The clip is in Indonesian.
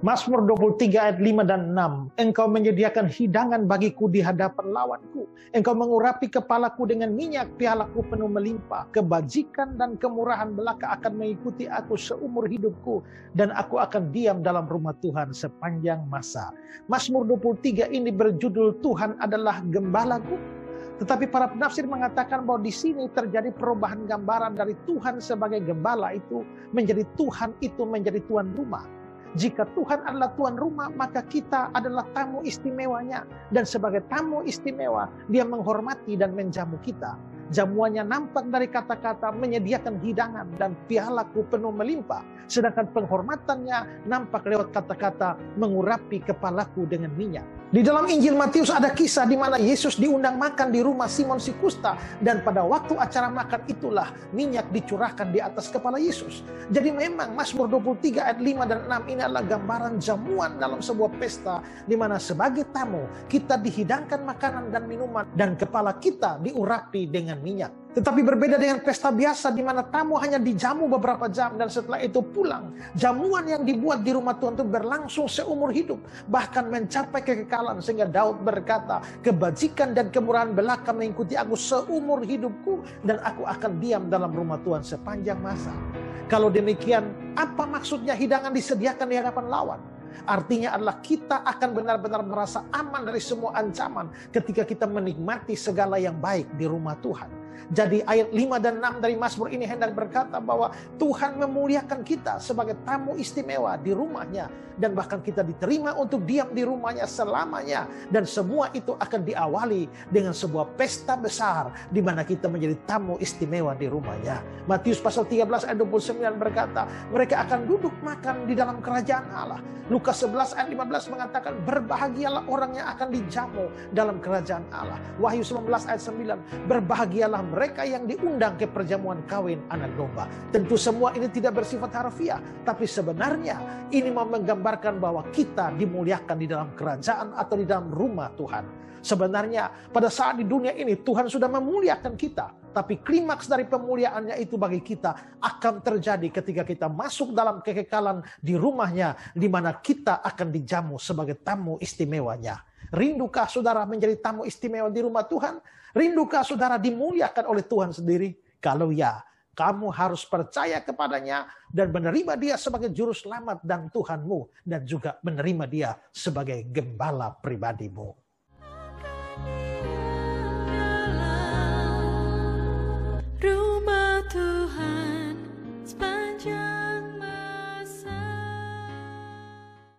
Mazmur 23 ayat 5 dan 6. Engkau menyediakan hidangan bagiku di hadapan lawanku. Engkau mengurapi kepalaku dengan minyak, pialaku penuh melimpah. Kebajikan dan kemurahan belaka akan mengikuti aku seumur hidupku. Dan aku akan diam dalam rumah Tuhan sepanjang masa. Mazmur 23 ini berjudul Tuhan adalah gembalaku. Tetapi para penafsir mengatakan bahwa di sini terjadi perubahan gambaran dari Tuhan sebagai gembala itu menjadi Tuhan itu menjadi tuan rumah. Jika Tuhan adalah tuan rumah, maka kita adalah tamu istimewanya. Dan sebagai tamu istimewa, dia menghormati dan menjamu kita. Jamuannya nampak dari kata-kata menyediakan hidangan dan pialaku penuh melimpah. Sedangkan penghormatannya nampak lewat kata-kata mengurapi kepalaku dengan minyak. Di dalam Injil Matius ada kisah di mana Yesus diundang makan di rumah Simon si Kusta dan pada waktu acara makan itulah minyak dicurahkan di atas kepala Yesus. Jadi memang Mazmur 23 ayat 5 dan 6 ini adalah gambaran jamuan dalam sebuah pesta di mana sebagai tamu kita dihidangkan makanan dan minuman dan kepala kita diurapi dengan minyak. Tetapi berbeda dengan pesta biasa di mana tamu hanya dijamu beberapa jam dan setelah itu pulang. Jamuan yang dibuat di rumah Tuhan itu berlangsung seumur hidup. Bahkan mencapai kekekalan sehingga Daud berkata, kebajikan dan kemurahan belaka mengikuti aku seumur hidupku dan aku akan diam dalam rumah Tuhan sepanjang masa. Kalau demikian, apa maksudnya hidangan disediakan di hadapan lawan? Artinya adalah kita akan benar-benar merasa aman dari semua ancaman ketika kita menikmati segala yang baik di rumah Tuhan. Jadi ayat 5 dan 6 dari Mazmur ini hendak berkata bahwa Tuhan memuliakan kita sebagai tamu istimewa di rumahnya. Dan bahkan kita diterima untuk diam di rumahnya selamanya. Dan semua itu akan diawali dengan sebuah pesta besar di mana kita menjadi tamu istimewa di rumahnya. Matius pasal 13 ayat 29 berkata, mereka akan duduk makan di dalam kerajaan Allah. Lukas 11 ayat 15 mengatakan, berbahagialah orang yang akan dijamu dalam kerajaan Allah. Wahyu 19 ayat 9, berbahagialah mereka yang diundang ke perjamuan kawin anak domba. Tentu semua ini tidak bersifat harfiah, tapi sebenarnya ini menggambarkan bahwa kita dimuliakan di dalam kerajaan atau di dalam rumah Tuhan. Sebenarnya pada saat di dunia ini Tuhan sudah memuliakan kita. Tapi klimaks dari pemuliaannya itu bagi kita akan terjadi ketika kita masuk dalam kekekalan di rumahnya. Di mana kita akan dijamu sebagai tamu istimewanya. Rindukah saudara menjadi tamu istimewa di rumah Tuhan? Rindukah saudara dimuliakan oleh Tuhan sendiri? Kalau ya, kamu harus percaya kepadanya dan menerima dia sebagai juru selamat dan Tuhanmu. Dan juga menerima dia sebagai gembala pribadimu.